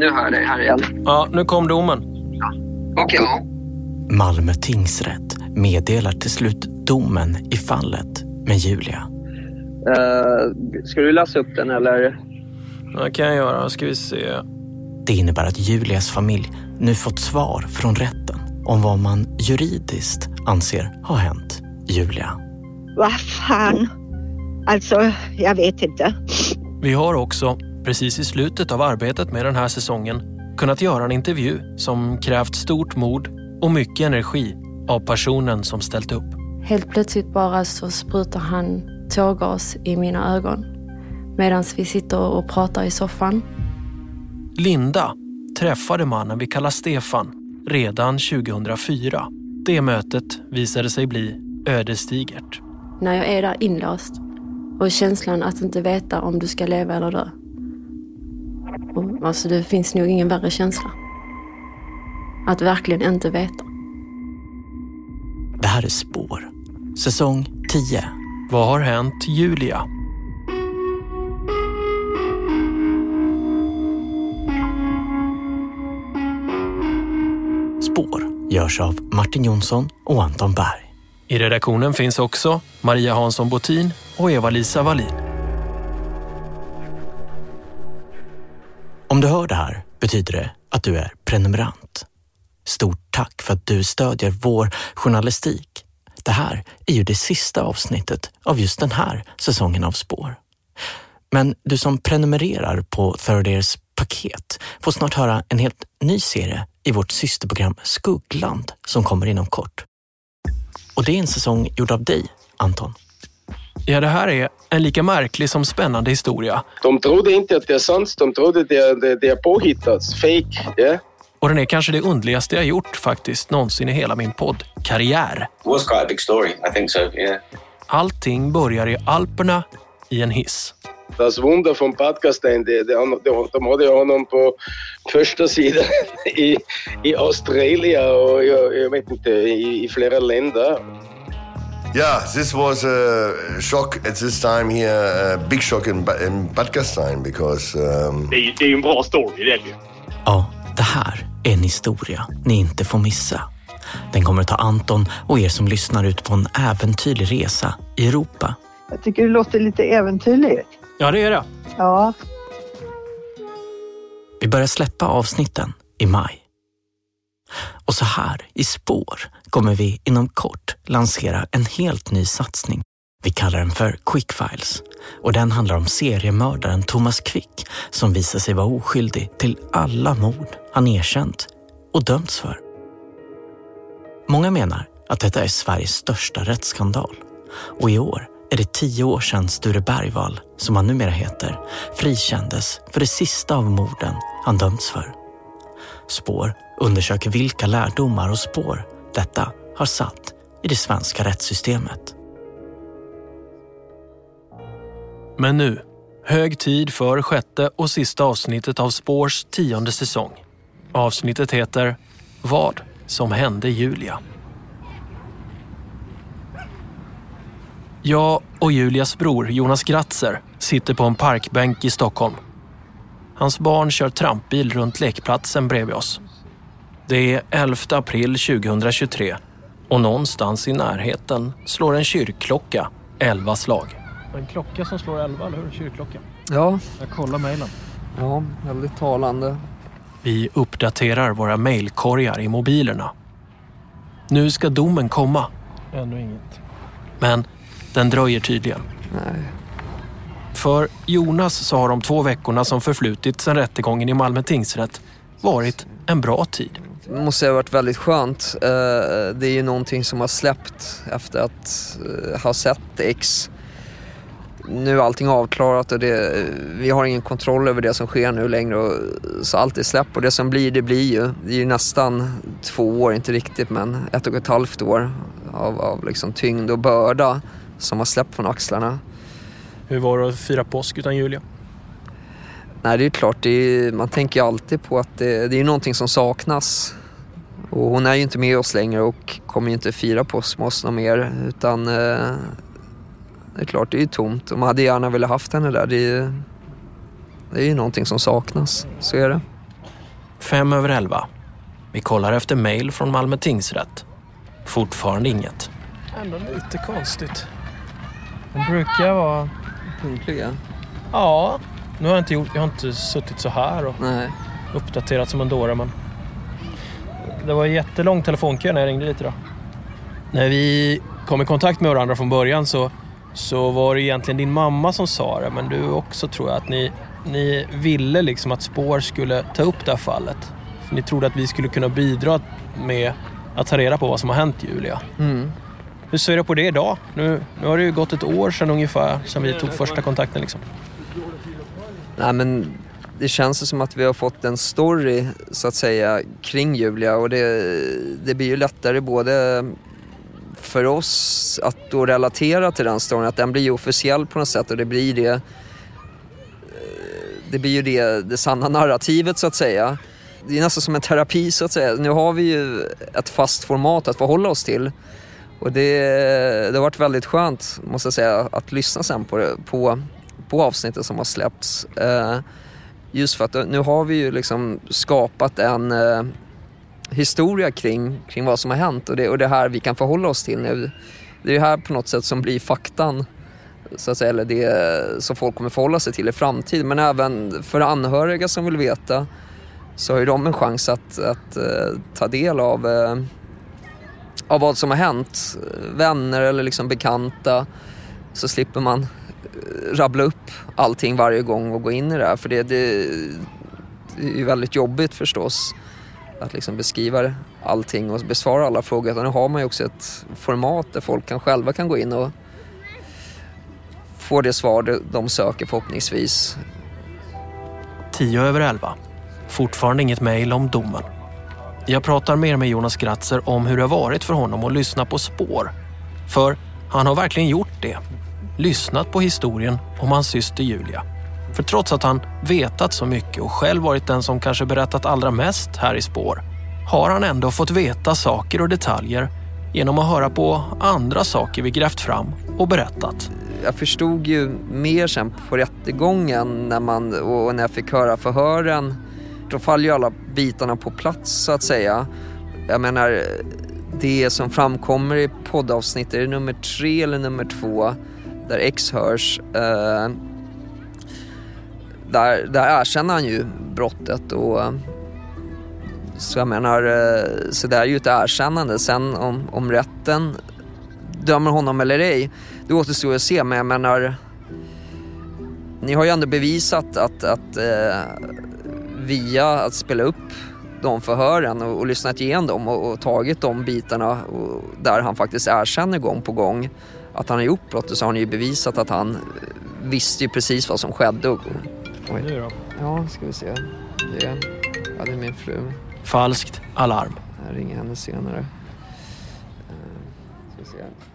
nu hör jag dig här igen. Ja, nu kom domen. Okej, ja. Malmö tingsrätt meddelar till slut domen i fallet med Julia. Eh, ska du läsa upp den eller? Det kan jag göra. Ska vi se. Det innebär att Julias familj nu fått svar från rätten om vad man juridiskt anser har hänt Julia. Vad fan? Alltså, jag vet inte. Vi har också, precis i slutet av arbetet med den här säsongen, kunnat göra en intervju som krävt stort mod och mycket energi av personen som ställt upp. Helt plötsligt bara så sprutar han tårgas i mina ögon medan vi sitter och pratar i soffan. Linda träffade mannen vi kallar Stefan redan 2004. Det mötet visade sig bli ödesdigert. När jag är där inlåst och känslan att inte veta om du ska leva eller dö. Och, alltså det finns nog ingen värre känsla. Att verkligen inte veta. Det här är Spår, säsong 10. Vad har hänt Julia? Spår görs av Martin Jonsson och Anton Berg. I redaktionen finns också Maria Hansson Botin och Eva-Lisa Wallin. Om du hör det här betyder det att du är prenumerant. Stort tack för att du stödjer vår journalistik. Det här är ju det sista avsnittet av just den här säsongen av Spår. Men du som prenumererar på Third Ears paket får snart höra en helt ny serie i vårt systerprogram Skuggland som kommer inom kort. Och det är en säsong gjord av dig, Anton. Ja, det här är en lika märklig som spännande historia. De trodde inte att det är sant, de trodde det, det, det är påhittat, fake. Yeah? Och den är kanske det underligaste jag gjort faktiskt någonsin i hela min poddkarriär. Was quite a big story. I think so. Yeah. Allting börjar i Alperna i en hiss. Das Wunder från podcasten, det, det, de, de hade honom på första sidan i, i Australien och jag, jag vet inte, i, i flera länder. Yeah, this was a shock at this time here, a big shock in, in Badgastein because um, Det är det är ju en bra story, det är det ju. Ja, det här är en historia ni inte får missa. Den kommer att ta Anton och er som lyssnar ut på en äventyrlig resa i Europa. Jag tycker det låter lite äventyrligt. Ja, det är det. Ja, Vi börjar släppa avsnitten i maj. Och så här i spår kommer vi inom kort lansera en helt ny satsning. Vi kallar den för Quickfiles och den handlar om seriemördaren Thomas Quick som visar sig vara oskyldig till alla mord han erkänt och dömts för. Många menar att detta är Sveriges största rättsskandal och i år är det tio år sedan Sture Bergvall, som han numera heter, frikändes för det sista av morden han dömts för. Spår undersöker vilka lärdomar och spår detta har satt i det svenska rättssystemet. Men nu, hög tid för sjätte och sista avsnittet av Spårs tionde säsong. Avsnittet heter Vad som hände Julia. Jag och Julias bror Jonas Gratzer sitter på en parkbänk i Stockholm. Hans barn kör trampbil runt lekplatsen bredvid oss. Det är 11 april 2023 och någonstans i närheten slår en kyrkklocka 11 slag. En klocka som slår 11, eller hur? Kyrkklocka. Ja, Jag kollar mejlen. ja, väldigt talande. Vi uppdaterar våra mejlkorgar i mobilerna. Nu ska domen komma. Ännu inget. Men den dröjer tydligen. Nej. För Jonas så har de två veckorna som förflutit sedan rättegången i Malmö tingsrätt varit en bra tid. Det måste ha varit väldigt skönt. Eh, det är ju någonting som har släppt efter att eh, ha sett X. Nu är allting avklarat och det, vi har ingen kontroll över det som sker nu längre. Och, så allt är släppt och det som blir, det blir ju. Det är ju nästan två år, inte riktigt men ett och ett halvt år av, av liksom tyngd och börda som har släppt från axlarna. Hur var det att fira påsk utan Julia? Nej, det är klart, det är, man tänker ju alltid på att det, det är någonting som saknas. Och hon är ju inte med oss längre och kommer ju inte fira påsk med oss någon mer. Utan eh, det är klart, det är ju tomt. Och man hade gärna velat haft henne där. Det är, det är ju någonting som saknas, så är det. Fem över elva. Vi kollar efter mejl från Malmö tingsrätt. Fortfarande inget. Ändå lite konstigt. De brukar vara... Punktliga? Ja, nu har jag inte gjort... Jag har inte suttit så här och Nej. uppdaterat som en dåre, men... Det var en jättelång telefonkö när jag ringde dit idag. När vi kom i kontakt med varandra från början så, så var det egentligen din mamma som sa det, men du också tror jag att ni, ni ville liksom att Spår skulle ta upp det här fallet. För ni trodde att vi skulle kunna bidra med att ta reda på vad som har hänt Julia. Mm. Hur ser du på det idag? Nu, nu har det ju gått ett år sedan ungefär sedan vi tog första kontakten. Liksom. Nej men det känns som att vi har fått en story så att säga kring Julia och det, det blir ju lättare både för oss att då relatera till den storyn, att den blir ju officiell på något sätt och det blir det eh, det blir ju det, det sanna narrativet så att säga. Det är nästan som en terapi så att säga. Nu har vi ju ett fast format att förhålla oss till. Och det, det har varit väldigt skönt, måste jag säga, att lyssna sen på, det, på, på avsnitten som har släppts. Eh, just för att nu har vi ju liksom skapat en eh, historia kring, kring vad som har hänt och det, och det här vi kan förhålla oss till nu. Det är det här på något sätt som blir faktan, så att säga, eller det som folk kommer förhålla sig till i framtiden. Men även för anhöriga som vill veta så har ju de en chans att, att uh, ta del av, uh, av vad som har hänt. Vänner eller liksom bekanta. Så slipper man rabbla upp allting varje gång och gå in i det här. För det, det, det är ju väldigt jobbigt förstås att liksom beskriva allting och besvara alla frågor. Utan nu har man ju också ett format där folk kan själva kan gå in och få det svar de söker förhoppningsvis. Tio över elva. Fortfarande inget mejl om domen. Jag pratar mer med Jonas Gratzer om hur det har varit för honom att lyssna på spår. För han har verkligen gjort det. Lyssnat på historien om hans syster Julia. För trots att han vetat så mycket och själv varit den som kanske berättat allra mest här i spår har han ändå fått veta saker och detaljer genom att höra på andra saker vi grävt fram och berättat. Jag förstod ju mer sen på rättegången när man, och när jag fick höra förhören. Då faller ju alla bitarna på plats så att säga. Jag menar, det som framkommer i poddavsnittet, är det nummer tre eller nummer två? Där X hörs. Eh, där, där erkänner han ju brottet och eh, så jag menar, eh, så det är ju ett erkännande. Sen om, om rätten dömer honom eller ej, det återstår att se. Men jag menar, ni har ju ändå bevisat att, att eh, via att spela upp de förhören och, och lyssnat igenom dem och, och tagit de bitarna och, där han faktiskt erkänner gång på gång att han har gjort brottet så har ni ju bevisat att han visste ju precis vad som skedde. Och, Oj. Nu då? Ja, ska vi se. Det, ja, det är min fru. Falskt alarm. Jag ringer henne senare.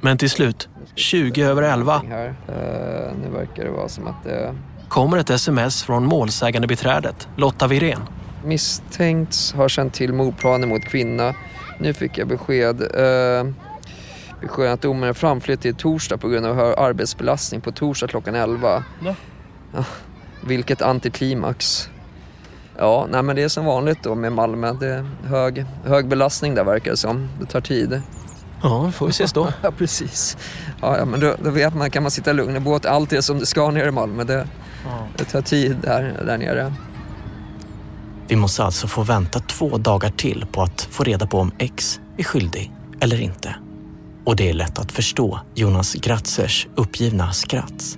Men till slut, 20 över 11, Här. Uh, nu verkar det vara som att det... kommer ett sms från målsägande beträdet Lotta Virén. Misstänkt har känt till mordplaner mot kvinna. Nu fick jag besked. Uh, besked att domen är framflyttad till torsdag på grund av hög arbetsbelastning på torsdag klockan 11. Ja. Ja, vilket antiklimax. Ja, nej men det är som vanligt då med Malmö. Det är hög, hög belastning där verkar det som. Det tar tid. Ja, får vi ses då. ja, precis. Ja, ja men då, då vet man, kan man sitta lugn i båt. Allt är som det ska nere i Malmö. Det, Ja. det tar tid där, där nere. Vi måste alltså få vänta två dagar till på att få reda på om X är skyldig eller inte. Och det är lätt att förstå Jonas Gratzers uppgivna skratt.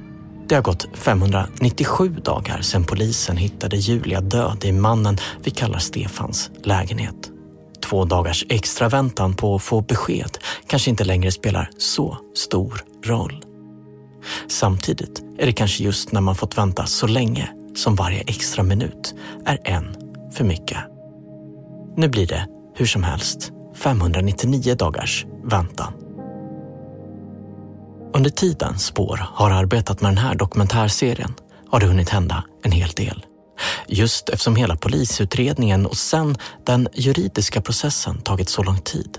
Det har gått 597 dagar sedan polisen hittade Julia död i mannen vi kallar Stefans lägenhet. Två dagars extra väntan på att få besked kanske inte längre spelar så stor roll. Samtidigt är det kanske just när man fått vänta så länge som varje extra minut är en för mycket. Nu blir det hur som helst 599 dagars väntan. Under tiden Spår har arbetat med den här dokumentärserien har det hunnit hända en hel del. Just eftersom hela polisutredningen och sen den juridiska processen tagit så lång tid.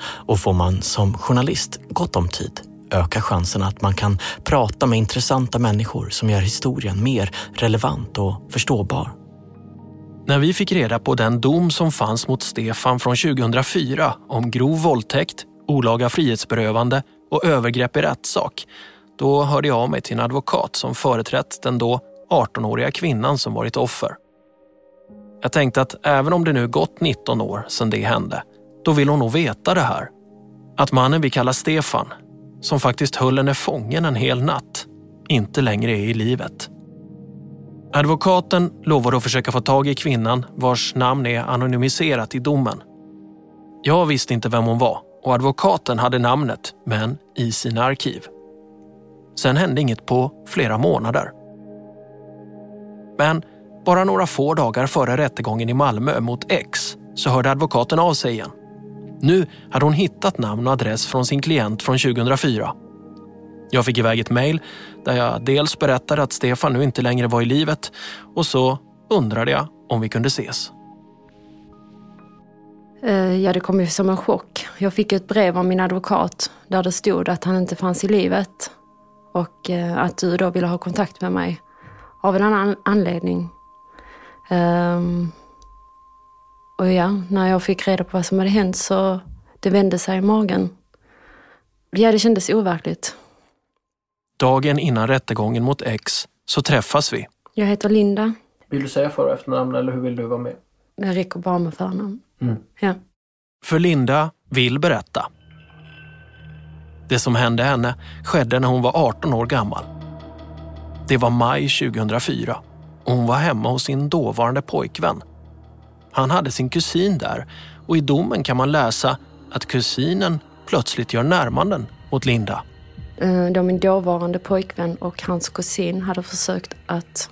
Och får man som journalist gott om tid ökar chansen att man kan prata med intressanta människor som gör historien mer relevant och förståbar. När vi fick reda på den dom som fanns mot Stefan från 2004 om grov våldtäkt, olaga frihetsberövande och övergrepp i rättssak, då hörde jag av mig till en advokat som företrätt den då 18-åriga kvinnan som varit offer. Jag tänkte att även om det nu gått 19 år sedan det hände, då vill hon nog veta det här. Att mannen vi kallar Stefan, som faktiskt höll henne fången en hel natt, inte längre är i livet. Advokaten lovade att försöka få tag i kvinnan vars namn är anonymiserat i domen. Jag visste inte vem hon var och advokaten hade namnet, men i sina arkiv. Sen hände inget på flera månader. Men bara några få dagar före rättegången i Malmö mot X så hörde advokaten av sig igen. Nu hade hon hittat namn och adress från sin klient från 2004. Jag fick iväg ett mejl där jag dels berättade att Stefan nu inte längre var i livet och så undrade jag om vi kunde ses. Eh, ja, det kom ju som en chock. Jag fick ett brev av min advokat där det stod att han inte fanns i livet och eh, att du då ville ha kontakt med mig av en annan anledning. Um, och ja, när jag fick reda på vad som hade hänt så det vände sig i magen. Ja, det kändes overkligt. Dagen innan rättegången mot X så träffas vi. Jag heter Linda. Vill du säga för och efternamn eller hur vill du vara med? Jag räcker bara med förnamn. Mm. Ja. För Linda vill berätta. Det som hände henne skedde när hon var 18 år gammal. Det var maj 2004 och hon var hemma hos sin dåvarande pojkvän. Han hade sin kusin där och i domen kan man läsa att kusinen plötsligt gör närmanden mot Linda. Eh, då min dåvarande pojkvän och hans kusin hade försökt att...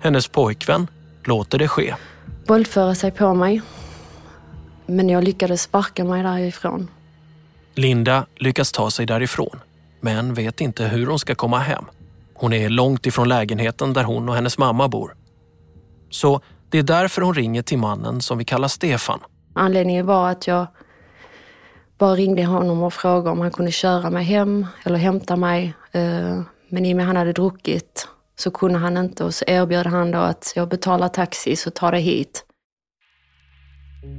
Hennes pojkvän låter det ske. Våldföra sig på mig. Men jag lyckades sparka mig därifrån. Linda lyckas ta sig därifrån, men vet inte hur hon ska komma hem. Hon är långt ifrån lägenheten där hon och hennes mamma bor. Så det är därför hon ringer till mannen som vi kallar Stefan. Anledningen var att jag bara ringde honom och frågade om han kunde köra mig hem eller hämta mig. Eh, men i och med att han hade druckit så kunde han inte och så erbjöd han då att jag betalar taxi så tar det hit.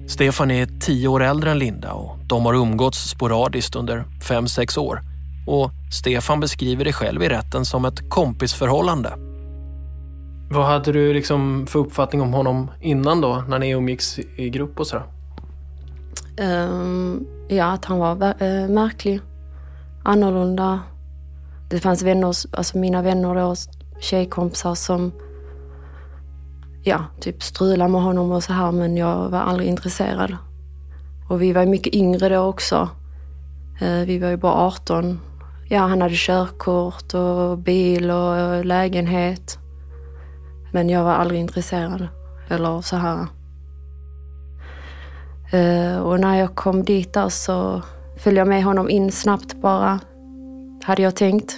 Stefan är tio år äldre än Linda och de har umgåtts sporadiskt under fem sex år. Och Stefan beskriver det själv i rätten som ett kompisförhållande. Vad hade du liksom för uppfattning om honom innan då, när ni umgicks i grupp och sådär? Um, ja, att han var äh, märklig, annorlunda. Det fanns vänner, alltså mina vänner då, tjejkompisar som ja, typ strulade med honom och så här men jag var aldrig intresserad. Och vi var mycket yngre då också. Eh, vi var ju bara 18. Ja, han hade körkort och bil och eh, lägenhet. Men jag var aldrig intresserad. Eller så här. Eh, och när jag kom dit där så följde jag med honom in snabbt bara. Hade jag tänkt.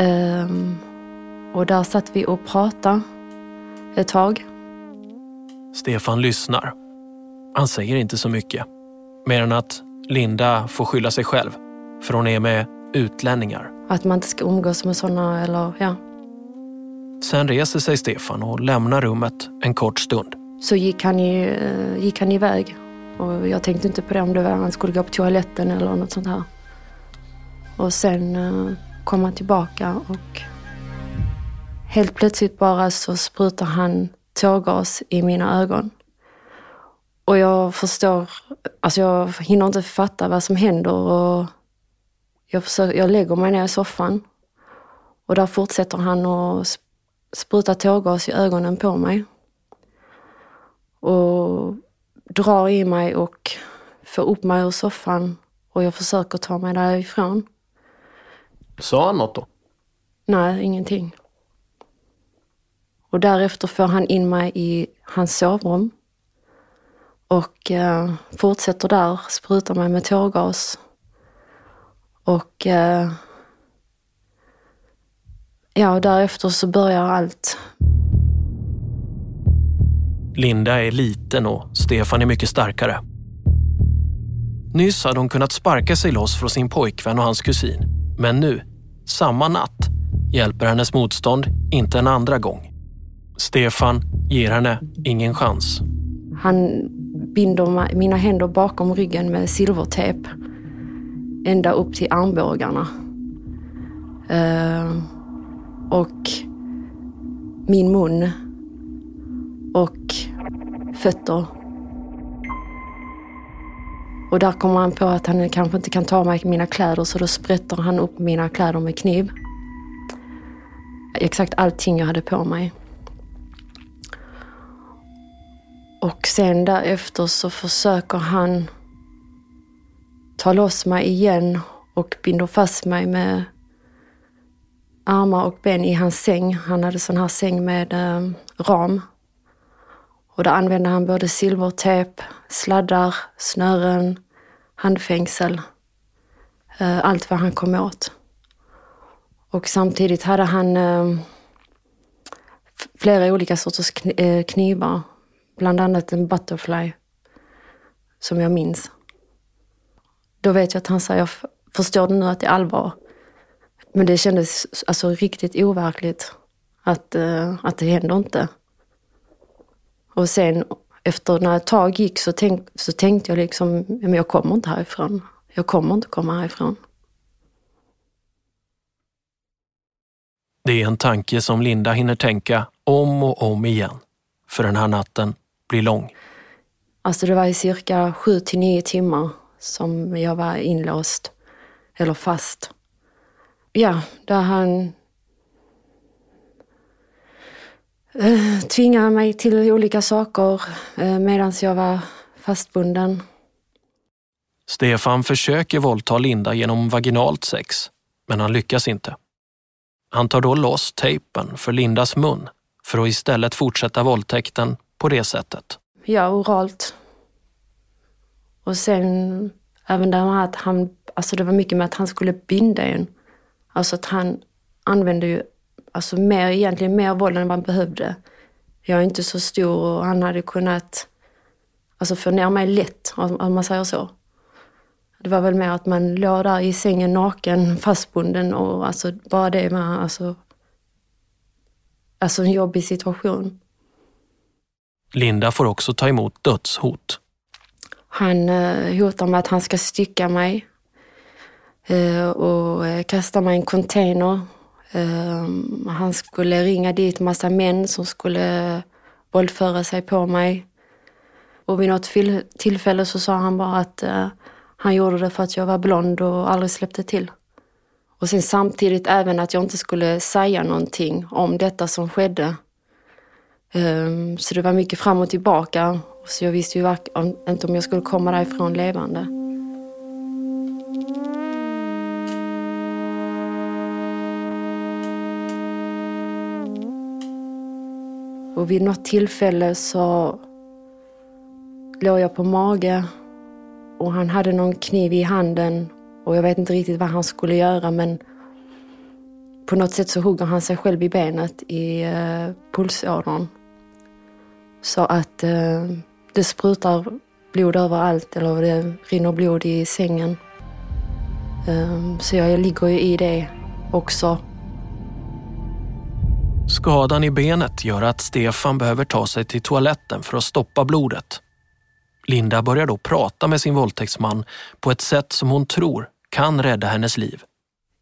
Um, och där satt vi och pratade ett tag. Stefan lyssnar. Han säger inte så mycket. Mer än att Linda får skylla sig själv. För hon är med utlänningar. Att man inte ska umgås med sådana eller ja. Sen reser sig Stefan och lämnar rummet en kort stund. Så gick han, i, eh, gick han iväg. Och jag tänkte inte på det om det var han skulle gå på toaletten eller något sånt här. Och sen uh, kom han tillbaka och helt plötsligt bara så sprutar han tårgas i mina ögon. Och jag förstår, alltså jag hinner inte fatta vad som händer och jag, försöker, jag lägger mig ner i soffan och där fortsätter han att spruta tårgas i ögonen på mig. Och drar i mig och får upp mig ur soffan och jag försöker ta mig därifrån. Sa han något då? Nej, ingenting. Och därefter får han in mig i hans sovrum och eh, fortsätter där, sprutar mig med tårgas. Och eh, ja, därefter så börjar allt. Linda är liten och Stefan är mycket starkare. Nyss hade hon kunnat sparka sig loss från sin pojkvän och hans kusin. Men nu, samma natt, hjälper hennes motstånd inte en andra gång. Stefan ger henne ingen chans. Han binder mina händer bakom ryggen med silvertejp ända upp till armbågarna. Uh, och min mun och fötter. Och där kommer han på att han kanske inte kan ta mig mina kläder så då sprätter han upp mina kläder med kniv. Exakt allting jag hade på mig. Och sen därefter så försöker han ta loss mig igen och binder fast mig med armar och ben i hans säng. Han hade sån här säng med eh, ram. Och då använde han både silvertejp, sladdar, snören, handfängsel. Eh, allt vad han kom åt. Och samtidigt hade han eh, flera olika sorters eh, knivar. Bland annat en butterfly som jag minns. Då vet jag att han säger, förstår du nu att det är allvar? Men det kändes alltså riktigt overkligt att, eh, att det händer inte. Och sen efter när ett tag gick så, tänk, så tänkte jag liksom, men jag kommer inte härifrån. Jag kommer inte komma härifrån. Det är en tanke som Linda hinner tänka om och om igen. För den här natten blir lång. Alltså det var i cirka sju till nio timmar som jag var inlåst, eller fast. Ja, där han eh, tvingade mig till olika saker eh, medan jag var fastbunden. Stefan försöker våldta Linda genom vaginalt sex, men han lyckas inte. Han tar då loss tejpen för Lindas mun för att istället fortsätta våldtäkten på det sättet. Ja, oralt. Och sen även det här att han, alltså det var mycket med att han skulle binda en. Alltså att han använde ju alltså mer, egentligen mer våld än man behövde. Jag är inte så stor och han hade kunnat alltså få ner mig lätt, om man säger så. Det var väl mer att man låg där i sängen naken, fastbunden och alltså bara det var alltså, alltså en jobbig situation. Linda får också ta emot dödshot. Han eh, hotar med att han ska stycka mig eh, och eh, kasta mig i en container. Han skulle ringa dit massa män som skulle våldföra sig på mig. Och vid något tillfälle så sa han bara att han gjorde det för att jag var blond och aldrig släppte till. Och sen samtidigt även att jag inte skulle säga någonting om detta som skedde. Ehm, så det var mycket fram och tillbaka. Så jag visste ju inte om jag skulle komma därifrån levande. Och vid något tillfälle så låg jag på mage och han hade någon kniv i handen och jag vet inte riktigt vad han skulle göra men på något sätt så hugger han sig själv i benet i eh, pulsådern. Så att uh, det sprutar blod överallt eller det rinner blod i sängen. Um, så jag ligger ju i det också. Skadan i benet gör att Stefan behöver ta sig till toaletten för att stoppa blodet. Linda börjar då prata med sin våldtäktsman på ett sätt som hon tror kan rädda hennes liv.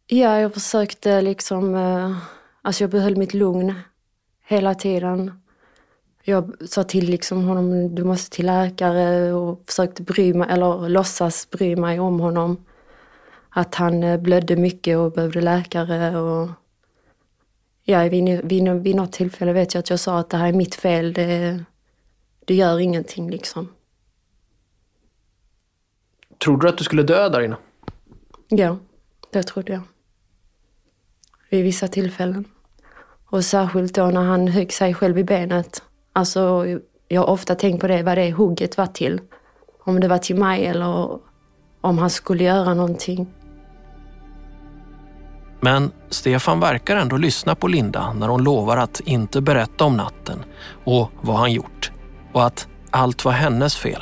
Ja, jag försökte liksom... Eh, alltså jag behöll mitt lugn hela tiden. Jag sa till liksom honom, du måste till läkare och försökte bry mig, eller låtsas bry mig om honom. Att han eh, blödde mycket och behövde läkare och... Ja, vid, vid, vid något tillfälle vet jag att jag sa att det här är mitt fel, det, det gör ingenting liksom. Trodde du att du skulle dö där inne? Ja, det trodde jag. Vid vissa tillfällen. Och särskilt då när han högg sig själv i benet. Alltså, jag har ofta tänkt på det, vad det hugget var till. Om det var till mig eller om han skulle göra någonting. Men Stefan verkar ändå lyssna på Linda när hon lovar att inte berätta om natten och vad han gjort och att allt var hennes fel.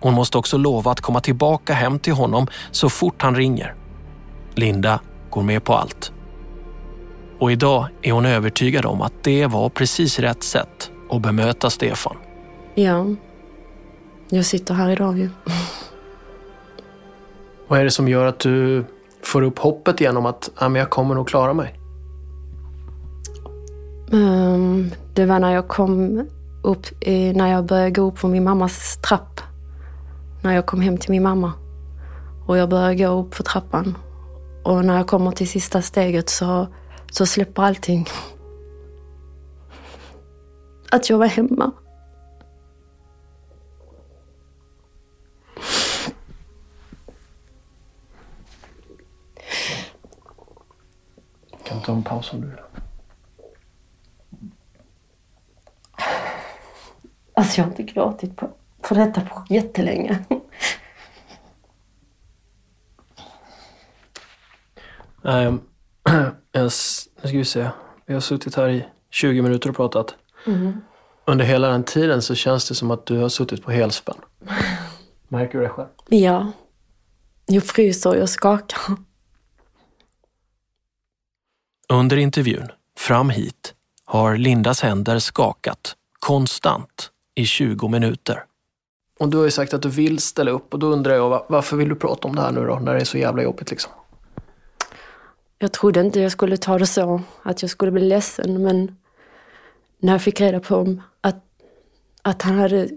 Hon måste också lova att komma tillbaka hem till honom så fort han ringer. Linda går med på allt. Och idag är hon övertygad om att det var precis rätt sätt att bemöta Stefan. Ja, jag sitter här idag ju. Vad är det som gör att du får upp hoppet igen om att ja, men jag kommer nog klara mig? Um, det var när jag kom upp, eh, när jag började gå upp för min mammas trapp. När jag kom hem till min mamma. Och jag började gå upp för trappan. Och när jag kommer till sista steget så, så släpper allting. Att jag var hemma. Kan ta en paus om du vill. Alltså jag har inte gråtit på, på detta på jättelänge. Nej, jag, s- nu ska vi se. Vi har suttit här i 20 minuter och pratat. Mm. Under hela den tiden så känns det som att du har suttit på helspänn. Märker du det själv? Ja. Jag fryser och jag skakar. Under intervjun, fram hit, har Lindas händer skakat konstant i 20 minuter. Och du har ju sagt att du vill ställa upp och då undrar jag va- varför vill du prata om det här nu då, när det är så jävla jobbigt liksom? Jag trodde inte jag skulle ta det så, att jag skulle bli ledsen, men när jag fick reda på om att, att han hade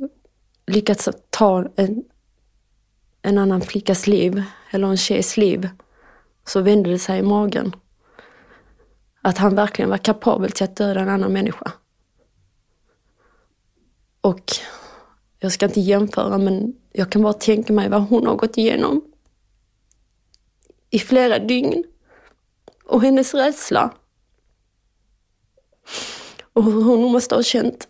lyckats ta en, en annan flickas liv, eller en tjejs liv, så vände det sig i magen. Att han verkligen var kapabel till att döda en annan människa. Och jag ska inte jämföra, men jag kan bara tänka mig vad hon har gått igenom i flera dygn och hennes rädsla. Och hur hon måste ha känt.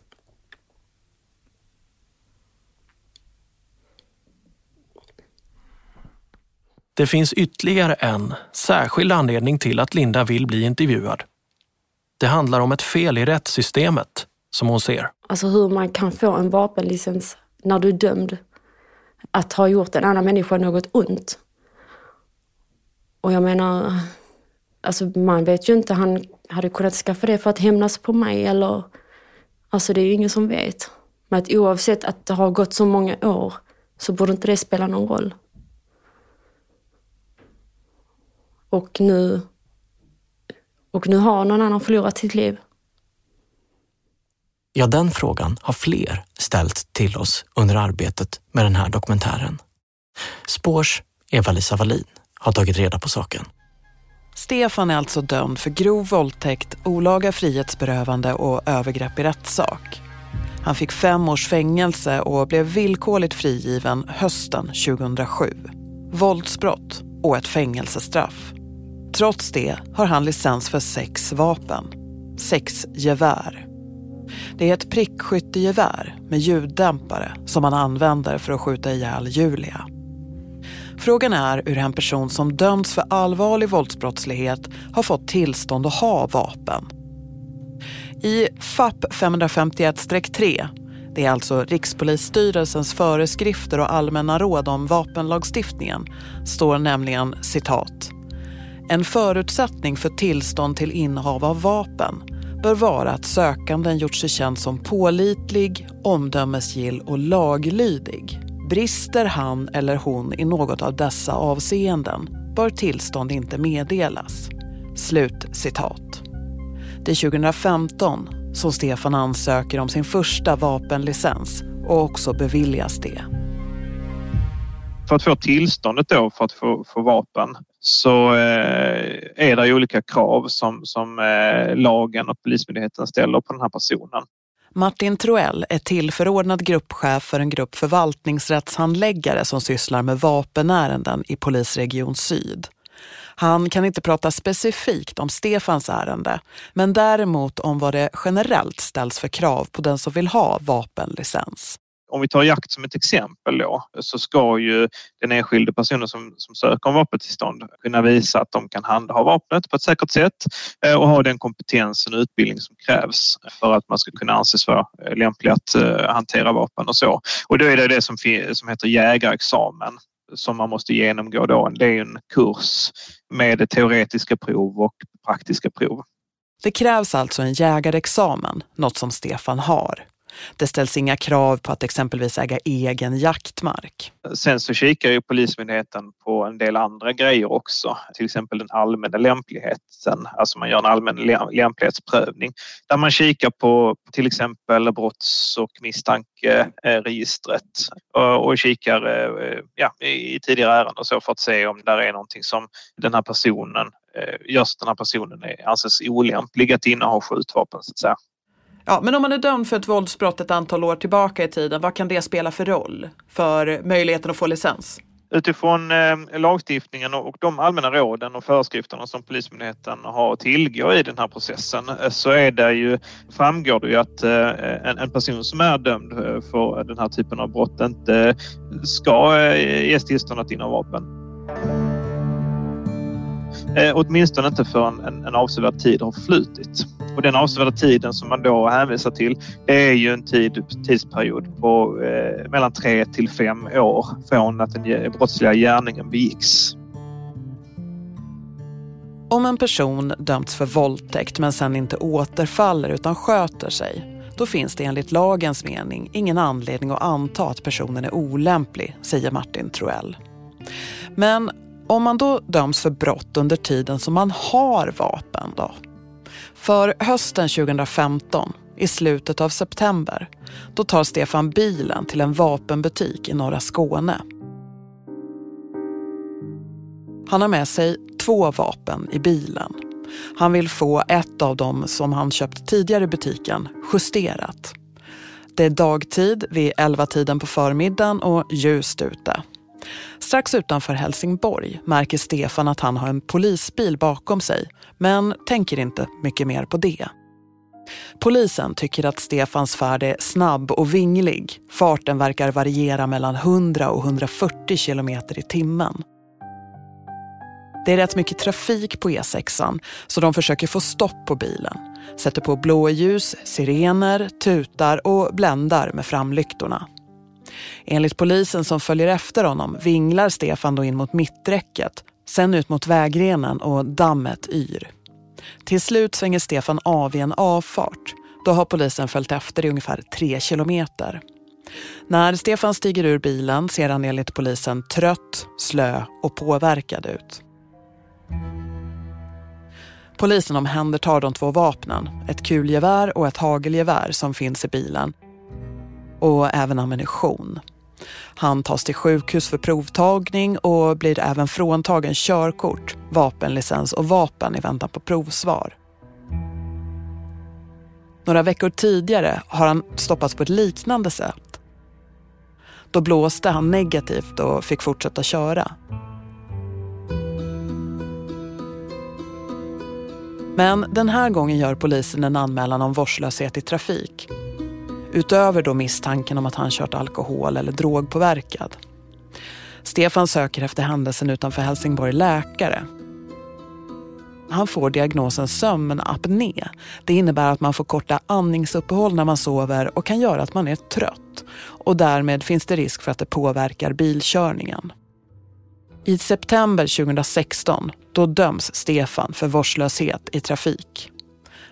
Det finns ytterligare en särskild anledning till att Linda vill bli intervjuad. Det handlar om ett fel i rättssystemet, som hon ser. Alltså hur man kan få en vapenlicens när du är dömd att ha gjort en annan människa något ont. Och jag menar, alltså man vet ju inte, han hade kunnat skaffa det för att hämnas på mig eller... Alltså det är ju ingen som vet. Men att oavsett att det har gått så många år så borde inte det spela någon roll. Och nu... Och nu har någon annan förlorat sitt liv. Ja, den frågan har fler ställt till oss under arbetet med den här dokumentären. Spårs Eva-Lisa Wallin har tagit reda på saken. Stefan är alltså dömd för grov våldtäkt, olaga frihetsberövande och övergrepp i rättssak. Han fick fem års fängelse och blev villkorligt frigiven hösten 2007. Våldsbrott och ett fängelsestraff. Trots det har han licens för sex vapen. Sex gevär. Det är ett prickskyttegevär med ljuddämpare som han använder för att skjuta ihjäl Julia. Frågan är hur en person som dömts för allvarlig våldsbrottslighet har fått tillstånd att ha vapen. I FAP 551-3, det är alltså Rikspolisstyrelsens föreskrifter och allmänna råd om vapenlagstiftningen, står nämligen citat. En förutsättning för tillstånd till innehav av vapen bör vara att sökanden gjort sig känd som pålitlig, omdömesgill och laglydig. Brister han eller hon i något av dessa avseenden bör tillstånd inte meddelas. Slut citat. Det är 2015 som Stefan ansöker om sin första vapenlicens och också beviljas det. För att få tillståndet då för att få, få vapen så eh, är det ju olika krav som, som eh, lagen och Polismyndigheten ställer på den här personen. Martin Troell är tillförordnad gruppchef för en grupp förvaltningsrättshandläggare som sysslar med vapenärenden i Polisregion Syd. Han kan inte prata specifikt om Stefans ärende, men däremot om vad det generellt ställs för krav på den som vill ha vapenlicens. Om vi tar jakt som ett exempel då, så ska ju den enskilde personen som, som söker om vapentillstånd kunna visa att de kan handha vapnet på ett säkert sätt eh, och ha den kompetensen och utbildning som krävs för att man ska kunna anses vara eh, lämplig att eh, hantera vapen och så. Och då är det det som, som heter jägarexamen som man måste genomgå då. Det är en kurs med teoretiska prov och praktiska prov. Det krävs alltså en jägarexamen, något som Stefan har. Det ställs inga krav på att exempelvis äga egen jaktmark. Sen så kikar ju Polismyndigheten på en del andra grejer också. Till exempel den allmänna lämpligheten. Alltså man gör en allmän lämplighetsprövning där man kikar på till exempel brotts och misstankeregistret eh, och kikar eh, ja, i tidigare ärenden och så för att se om det är någonting som den här personen eh, just den här personen anses olämplig att inneha skjutvapen så att säga. Ja, men om man är dömd för ett våldsbrott ett antal år tillbaka i tiden, vad kan det spela för roll för möjligheten att få licens? Utifrån eh, lagstiftningen och de allmänna råden och föreskrifterna som Polismyndigheten har att tillgå i den här processen eh, så är det ju, framgår det ju att eh, en, en, person som är dömd eh, för den här typen av brott inte ska eh, ges tillstånd att inneha vapen. Eh, åtminstone inte förrän en, en avsevärd tid har flutit. Och den avsevärda tiden som man då hänvisar till det är ju en tid, tidsperiod på eh, mellan tre till fem år från att den brottsliga gärningen begicks. Om en person dömts för våldtäkt men sen inte återfaller utan sköter sig då finns det enligt lagens mening ingen anledning att anta att personen är olämplig, säger Martin Troell. Men om man då döms för brott under tiden som man har vapen då? För hösten 2015, i slutet av september, då tar Stefan bilen till en vapenbutik i norra Skåne. Han har med sig två vapen i bilen. Han vill få ett av dem som han köpt tidigare i butiken justerat. Det är dagtid vid 11-tiden på förmiddagen och ljust ute. Strax utanför Helsingborg märker Stefan att han har en polisbil bakom sig men tänker inte mycket mer på det. Polisen tycker att Stefans färd är snabb och vinglig. Farten verkar variera mellan 100 och 140 kilometer i timmen. Det är rätt mycket trafik på E6 så de försöker få stopp på bilen. Sätter på blåljus, sirener, tutar och bländar med framlyktorna. Enligt polisen som följer efter honom vinglar Stefan då in mot mitträcket, sen ut mot vägrenen och dammet yr. Till slut svänger Stefan av i en avfart. Då har polisen följt efter i ungefär tre kilometer. När Stefan stiger ur bilen ser han enligt polisen trött, slö och påverkad ut. Polisen omhändertar de två vapnen, ett kulgevär och ett hagelgevär som finns i bilen och även ammunition. Han tas till sjukhus för provtagning och blir även fråntagen körkort, vapenlicens och vapen i väntan på provsvar. Några veckor tidigare har han stoppats på ett liknande sätt. Då blåste han negativt och fick fortsätta köra. Men den här gången gör polisen en anmälan om vårdslöshet i trafik Utöver då misstanken om att han kört alkohol eller drogpåverkad. Stefan söker efter händelsen utanför Helsingborg läkare. Han får diagnosen sömnapné. Det innebär att man får korta andningsuppehåll när man sover och kan göra att man är trött. Och därmed finns det risk för att det påverkar bilkörningen. I september 2016 då döms Stefan för vårdslöshet i trafik.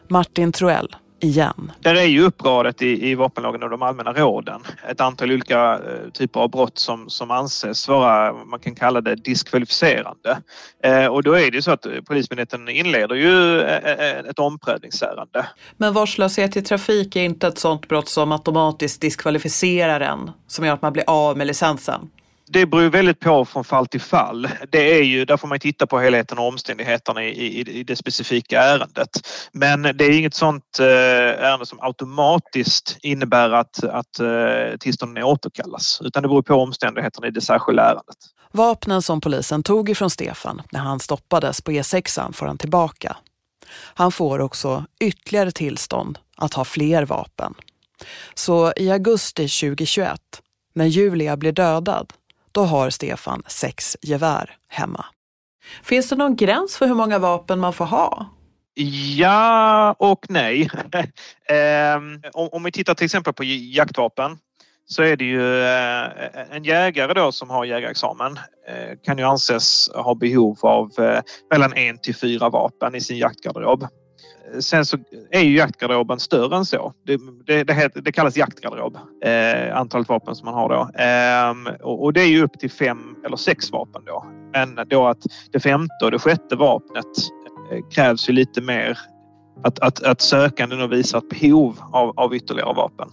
Martin Troell igen. Där är ju uppradet i, i vapenlagen och de allmänna råden ett antal olika eh, typer av brott som, som anses vara, man kan kalla det diskvalificerande. Eh, och då är det så att Polismyndigheten inleder ju eh, eh, ett omprövningsärende. Men vårdslöshet i trafik är inte ett sådant brott som automatiskt diskvalificerar en, som gör att man blir av med licensen? Det beror väldigt på från fall till fall. Det är ju, där får man titta på helheten och omständigheterna i, i, i det specifika ärendet. Men det är inget sånt eh, ärende som automatiskt innebär att, att eh, tillstånden återkallas utan det beror på omständigheterna i det särskilda ärendet. Vapnen som polisen tog ifrån Stefan när han stoppades på E6 får han tillbaka. Han får också ytterligare tillstånd att ha fler vapen. Så i augusti 2021, när Julia blir dödad, då har Stefan sex gevär hemma. Finns det någon gräns för hur många vapen man får ha? Ja och nej. Ehm, om vi tittar till exempel på jaktvapen så är det ju eh, en jägare då som har jägarexamen eh, kan ju anses ha behov av eh, mellan en till fyra vapen i sin jaktgarderob. Sen så är ju jaktgarderoben större än så. Det, det, det, heter, det kallas jaktgarderob, eh, antalet vapen som man har då. Eh, och, och, det är ju upp till fem eller sex vapen då. Men då att det femte och det sjätte vapnet eh, krävs ju lite mer att, att, att sökanden visar ett behov av, av ytterligare vapen.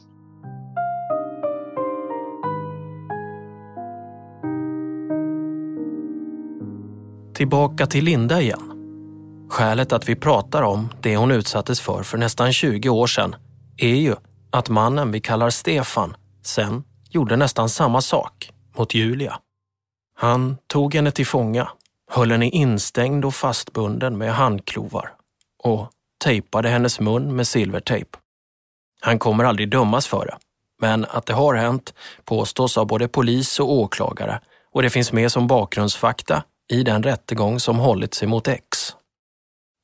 Tillbaka till Linda igen. Skälet att vi pratar om det hon utsattes för för nästan 20 år sedan är ju att mannen vi kallar Stefan sen gjorde nästan samma sak mot Julia. Han tog henne till fånga, höll henne instängd och fastbunden med handklovar och tejpade hennes mun med silvertejp. Han kommer aldrig dömas för det, men att det har hänt påstås av både polis och åklagare och det finns med som bakgrundsfakta i den rättegång som hållits emot X.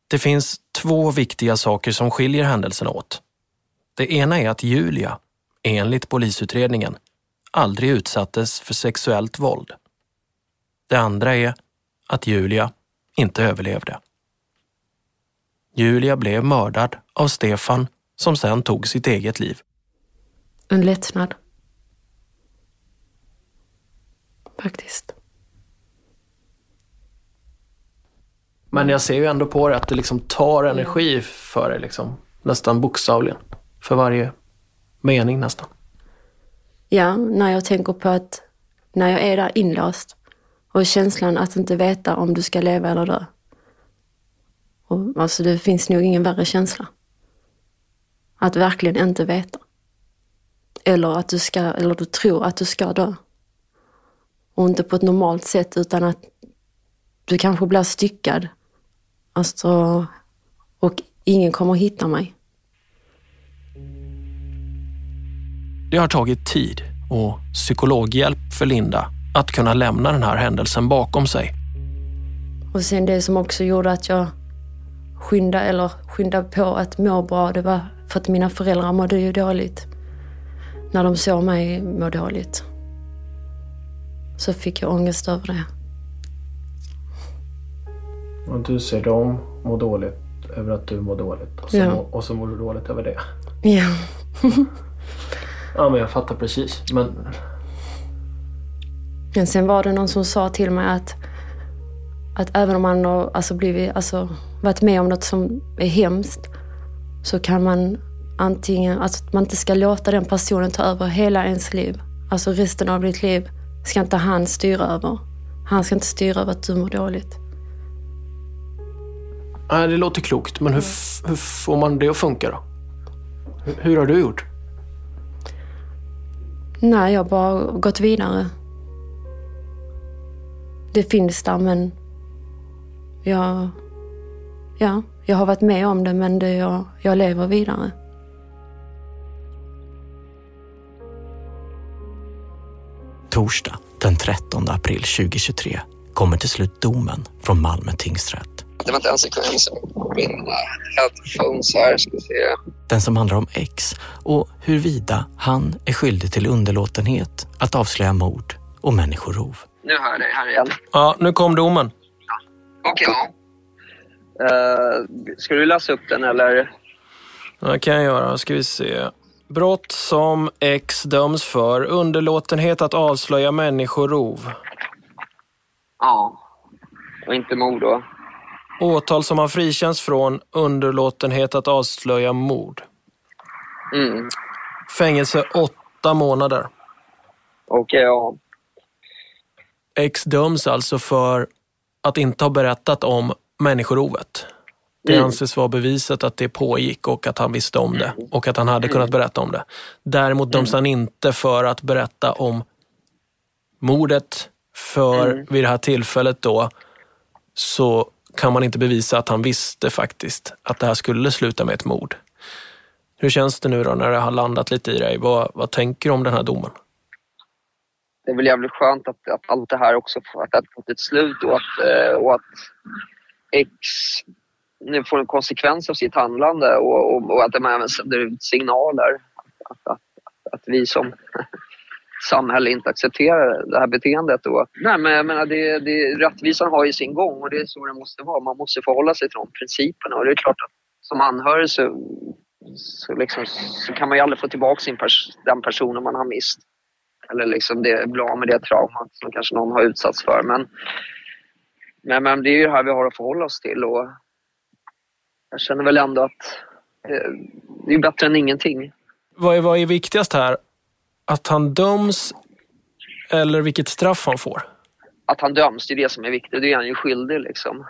Det finns två viktiga saker som skiljer händelserna åt. Det ena är att Julia, enligt polisutredningen, aldrig utsattes för sexuellt våld. Det andra är att Julia inte överlevde. Julia blev mördad av Stefan som sen tog sitt eget liv. En lättnad. Faktiskt. Men jag ser ju ändå på det att det liksom tar energi för dig, liksom. nästan bokstavligen. För varje mening nästan. Ja, när jag tänker på att när jag är där inlåst och känslan att inte veta om du ska leva eller dö. Och, alltså det finns nog ingen värre känsla. Att verkligen inte veta. Eller att du ska, eller du tror att du ska dö. Och inte på ett normalt sätt utan att du kanske blir styckad Alltså, och ingen kommer att hitta mig. Det har tagit tid och psykologhjälp för Linda att kunna lämna den här händelsen bakom sig. Och sen det som också gjorde att jag skyndade, eller skyndade på att må bra, det var för att mina föräldrar mådde ju dåligt. När de såg mig må dåligt. Så fick jag ångest över det. Och du ser dem må dåligt över att du mår dåligt. Och så, ja. må, och så mår du dåligt över det. Ja. ja men jag fattar precis. Men... men sen var det någon som sa till mig att, att även om man har alltså blivit, alltså, varit med om något som är hemskt så kan man antingen, alltså att man inte ska låta den personen ta över hela ens liv. Alltså resten av ditt liv ska inte han styra över. Han ska inte styra över att du mår dåligt. Nej, det låter klokt. Men hur, hur får man det att funka då? Hur, hur har du gjort? Nej, jag har bara gått vidare. Det finns där men jag, ja, jag har varit med om det men det, jag, jag lever vidare. Torsdag den 13 april 2023 kommer till slut domen från Malmö tingsrätt. Det var inte en sekvens på min headphones här, ska se. Den som handlar om X och huruvida han är skyldig till underlåtenhet att avslöja mord och människorov. Nu hör jag dig här igen. Ja, nu kom domen. Ja. Okej. Okay. Uh, ska du läsa upp den eller? Ja, det kan jag göra. Ska vi se. Brott som X döms för. Underlåtenhet att avslöja människorov. Ja. Och inte mord då? Åtal som har frikänts från underlåtenhet att avslöja mord. Mm. Fängelse åtta månader. Okej, okay, ja. X döms alltså för att inte ha berättat om människorovet. Det mm. anses vara bevisat att det pågick och att han visste om det mm. och att han hade kunnat berätta om det. Däremot döms mm. han inte för att berätta om mordet för mm. vid det här tillfället då så kan man inte bevisa att han visste faktiskt att det här skulle sluta med ett mord. Hur känns det nu då när det har landat lite i dig? Vad, vad tänker du om den här domen? Det är väl jävligt skönt att, att allt det här också att det fått ett slut och att, eh, och att X nu får en konsekvens av sitt handlande och, och, och att de även sänder ut signaler. Att, att, att, att vi som samhälle inte accepterar det här beteendet. Och, nej, men jag menar, det, det, rättvisan har ju sin gång och det är så det måste vara. Man måste förhålla sig till de principerna och det är klart att som anhörig så, så, liksom, så kan man ju aldrig få tillbaka sin pers den personen man har mist. Eller liksom det, bli av med det traumat som kanske någon har utsatts för. Men, men, men det är ju det här vi har att förhålla oss till och jag känner väl ändå att eh, det är bättre än ingenting. Vad är, vad är viktigast här? Att han döms eller vilket straff han får? Att han döms, det är det som är viktigt. Det är han ju skyldig liksom.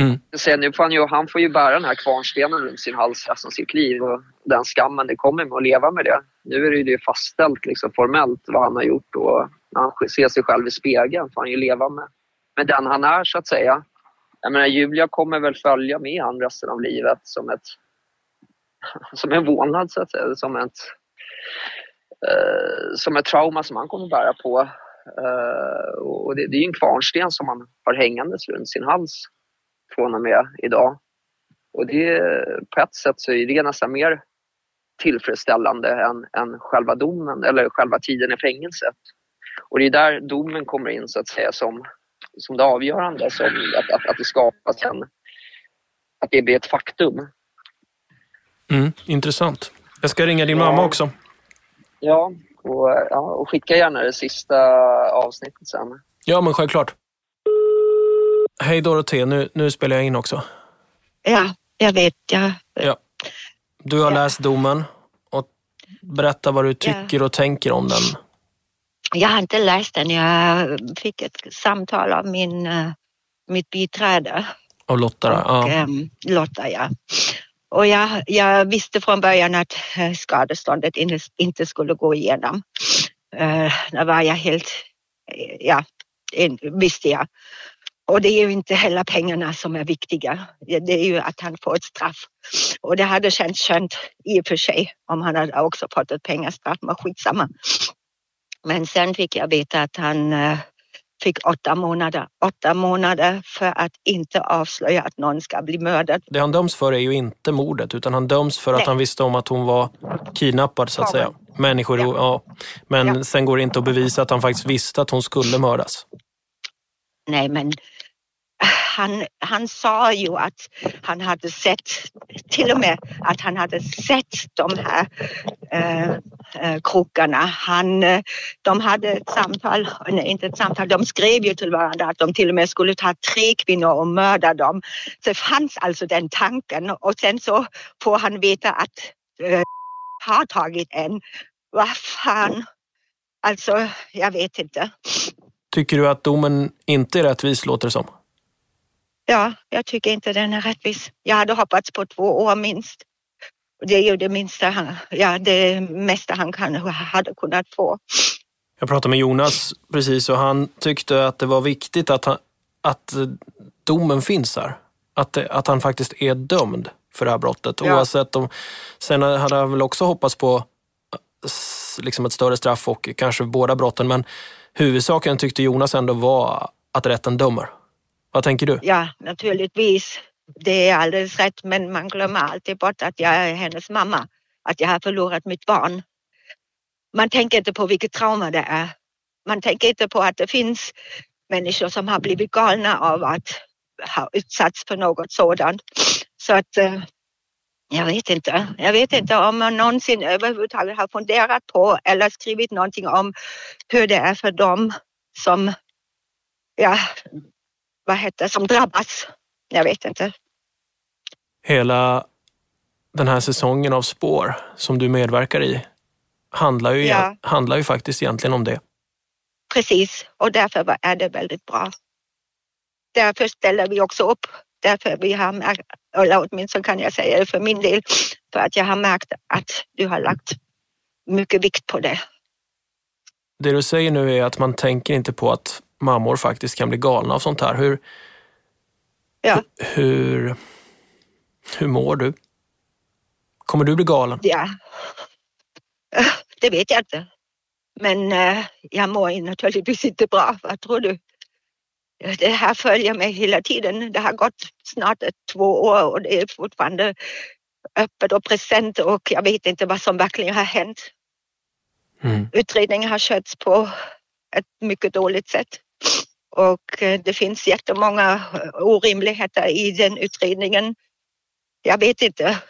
Mm. Sen nu får han, ju, han får ju bära den här kvarnstenen runt sin hals resten av sitt liv och den skammen det kommer med att leva med det. Nu är det ju fastställt liksom, formellt vad han har gjort och när han ser sig själv i spegeln får han ju leva med, med den han är så att säga. Jag menar Julia kommer väl följa med han resten av livet som ett som en vålnad så att säga, som ett som ett trauma som han kommer bära på. Eh, och det, det är ju en kvarnsten som han har hängandes runt sin hals från och med idag. Och det, på ett sätt så är det nästan mer tillfredsställande än, än själva domen eller själva tiden i fängelset. Och det är där domen kommer in så att säga som, som det avgörande, som att, att, att det skapas en, att det blir ett faktum. Mm, intressant. Jag ska ringa din ja. mamma också. Ja och, ja, och skicka gärna det sista avsnittet sen. Ja, men självklart. Hej Dorothée, nu, nu spelar jag in också. Ja, jag vet. Jag... Ja. Du har ja. läst domen och berätta vad du tycker ja. och tänker om den. Jag har inte läst den. Jag fick ett samtal av min, uh, mitt biträde. Av Lotta? Och, ja. Um, Lotta, ja. Och jag, jag, visste från början att eh, skadeståndet inte skulle gå igenom. Uh, var jag helt, eh, ja, visste jag. Och det är ju inte heller pengarna som är viktiga. Det är ju att han får ett straff. Och det hade känts skönt i och för sig om han hade också fått ett pengastraff, men skitsamma. Men sen fick jag veta att han fick åtta månader. Åtta månader för att inte avslöja att någon ska bli mördad. Det han döms för är ju inte mordet utan han döms för Nej. att han visste om att hon var kidnappad så att säga. Människor, ja. ja. Men ja. sen går det inte att bevisa att han faktiskt visste att hon skulle mördas. Nej, men han, han sa ju att han hade sett, till och med att han hade sett de här eh, eh krokarna. Han, eh, de hade ett samtal, nej inte ett samtal, de skrev ju till varandra att de till och med skulle ta tre kvinnor och mörda dem. Så det fanns alltså den tanken och sen så får han veta att eh, har tagit en. Vad fan, alltså jag vet inte. Tycker du att domen inte är rättvis låter det som? Ja, jag tycker inte den är rättvis. Jag hade hoppats på två år minst. Det är ju det minsta han, ja, det mesta han kan, hade kunnat få. Jag pratade med Jonas precis och han tyckte att det var viktigt att, han, att domen finns här. Att, att han faktiskt är dömd för det här brottet. Ja. Oavsett om, sen hade han väl också hoppats på liksom ett större straff och kanske båda brotten. Men huvudsaken tyckte Jonas ändå var att rätten dömer. Vad tänker du? Ja, naturligtvis. Det är alldeles rätt, men man glömmer alltid bort att jag är hennes mamma. Att jag har förlorat mitt barn. Man tänker inte på vilket trauma det är. Man tänker inte på att det finns människor som har blivit galna av att ha utsatts för något sådant. Så att eh, jag vet inte. Jag vet inte om man någonsin överhuvudtaget har funderat på eller skrivit någonting om hur det är för dem som ja, vad heter som drabbas. Jag vet inte. Hela den här säsongen av spår som du medverkar i handlar ju, ja. handlar ju faktiskt egentligen om det. Precis, och därför är det väldigt bra. Därför ställer vi också upp. Därför vi har märkt, eller åtminstone kan jag säga det för min del, för att jag har märkt att du har lagt mycket vikt på det. Det du säger nu är att man tänker inte på att mammor faktiskt kan bli galna av sånt här. Hur, ja. hur, hur mår du? Kommer du bli galen? Ja, det vet jag inte. Men äh, jag mår naturligtvis inte bra. Vad tror du? Det här följer mig hela tiden. Det har gått snart två år och det är fortfarande öppet och present och jag vet inte vad som verkligen har hänt. Mm. Utredningen har skötts på ett mycket dåligt sätt. Och eh, det finns jättemånga eh, orimligheter i den utredningen. Jag vet inte.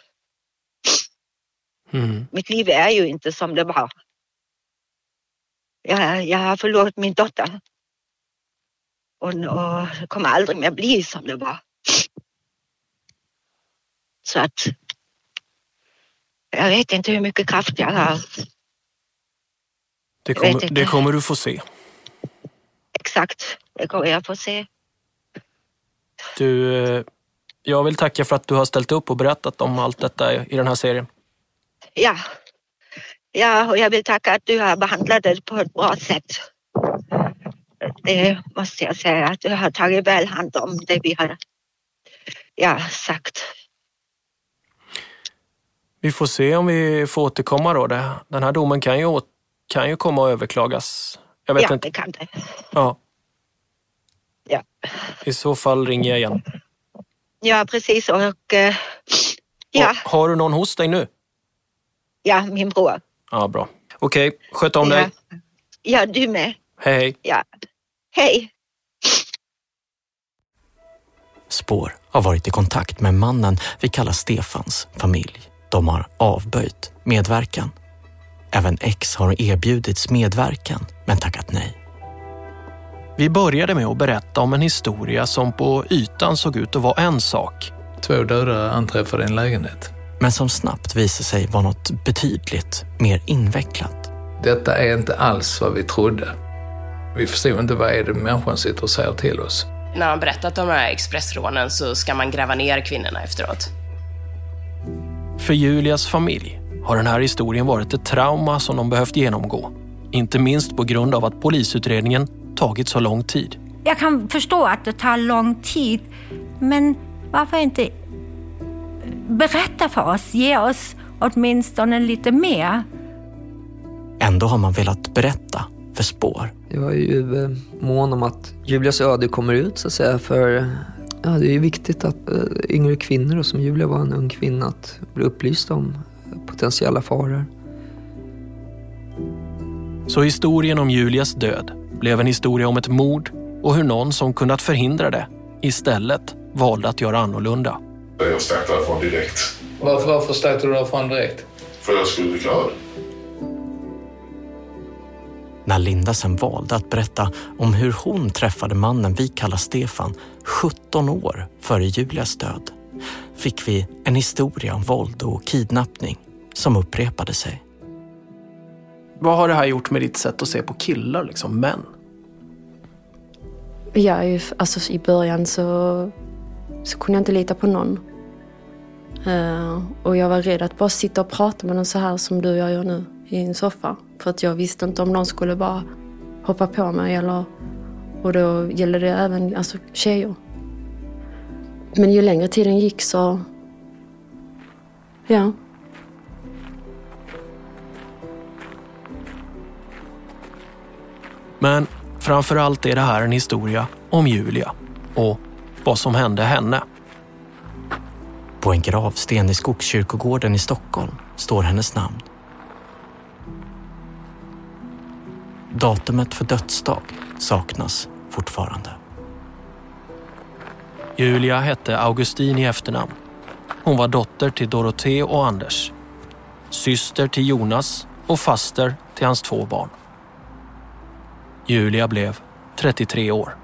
Mm. Mitt liv är ju inte som det var. Jag, jag har förlorat min dotter. Och, och det kommer aldrig mer bli som det var. Så att jag vet inte hur mycket kraft jag har. Det kommer, det kommer du få se. Exakt, det kommer jag få se. Du, eh, jag vill tacka för att du har ställt upp och berättat om allt detta i den här serien. Ja. ja, och jag vill tacka att du har behandlat det på ett bra sätt. Det måste jag säga, att du har tagit väl hand om det vi har ja, sagt. Vi får se om vi får återkomma då. Den här domen kan ju, kan ju komma att överklagas. Jag vet ja, inte. det kan det. Ja. Ja. I så fall ringer jag igen. Ja, precis. Och eh, ja, Och, har du någon hos dig nu? ja, min bror. Ja, bra. Okej, sköt om Ja. dig. Ja, du med. Hej, hej. Ja. Hej. Spår har varit i kontakt med mannen vi kallar Stefans familj. De har avböjt medverkan. Även X har erbjudits medverkan men tackat nej. Vi började med att berätta om en historia som på ytan såg ut att vara en sak. Två döda anträffade i en lägenhet. Men som snabbt visade sig vara något betydligt mer invecklat. Detta är inte alls vad vi trodde. Vi förstod inte vad är det människan sitter och säger till oss. När han berättat om de här expressrånen så ska man gräva ner kvinnorna efteråt. För Julias familj har den här historien varit ett trauma som de behövt genomgå. Inte minst på grund av att polisutredningen tagit så lång tid. Jag kan förstå att det tar lång tid, men varför inte berätta för oss? Ge oss åtminstone lite mer. Ändå har man velat berätta för Spår. Jag är ju eh, mån om att Julias öde kommer ut så att säga för ja, det är ju viktigt att eh, yngre kvinnor, och som Julia var en ung kvinna, att bli upplysta om potentiella faror. Så historien om Julias död blev en historia om ett mord och hur någon som kunnat förhindra det istället valde att göra annorlunda. Jag stack därifrån direkt. Varför, varför stack du därifrån direkt? För jag skulle bli klar. När Linda sen valde att berätta om hur hon träffade mannen vi kallar Stefan 17 år före Julias död fick vi en historia om våld och kidnappning som upprepade sig. Vad har det här gjort med ditt sätt att se på killar, liksom män? Ja, alltså i början så, så kunde jag inte lita på någon. Uh, och jag var rädd att bara sitta och prata med någon så här som du och jag gör nu i en soffa. För att jag visste inte om någon skulle bara hoppa på mig eller... Och då gäller det även alltså, tjejer. Men ju längre tiden gick så... Ja. Men framför allt är det här en historia om Julia och vad som hände henne. På en gravsten i Skogskyrkogården i Stockholm står hennes namn. Datumet för dödsdag saknas fortfarande. Julia hette Augustin i efternamn. Hon var dotter till Dorothée och Anders. Syster till Jonas och faster till hans två barn. Julia blev 33 år.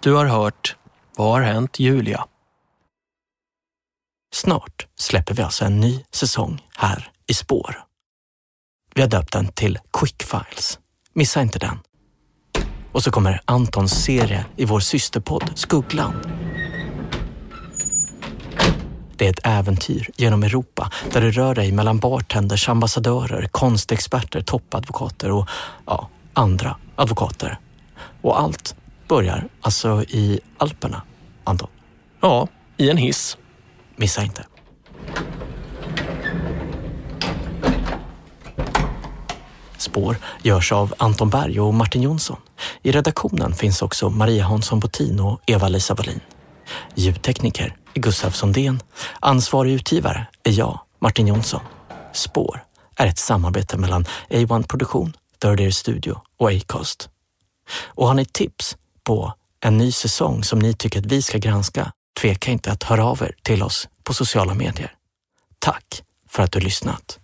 Du har hört Vad har hänt Julia? Snart släpper vi alltså en ny säsong här i Spår. Vi har döpt den till Quickfiles. Missa inte den. Och så kommer Antons serie i vår systerpodd Skuggland. Det är ett äventyr genom Europa där du rör dig mellan bartenders, ambassadörer, konstexperter, toppadvokater och ja, andra advokater. Och allt börjar alltså i Alperna, Anton. Ja, i en hiss. Missa inte. Spår görs av Anton Berg och Martin Jonsson. I redaktionen finns också Maria Hansson Botin och Eva-Lisa Wallin. Ljudtekniker är Gustav Sondén. Ansvarig utgivare är jag, Martin Jonsson. Spår är ett samarbete mellan A1 Produktion, Third Ear Studio och Acast. Och har ni tips på en ny säsong som ni tycker att vi ska granska, tveka inte att höra av er till oss på sociala medier. Tack för att du lyssnat.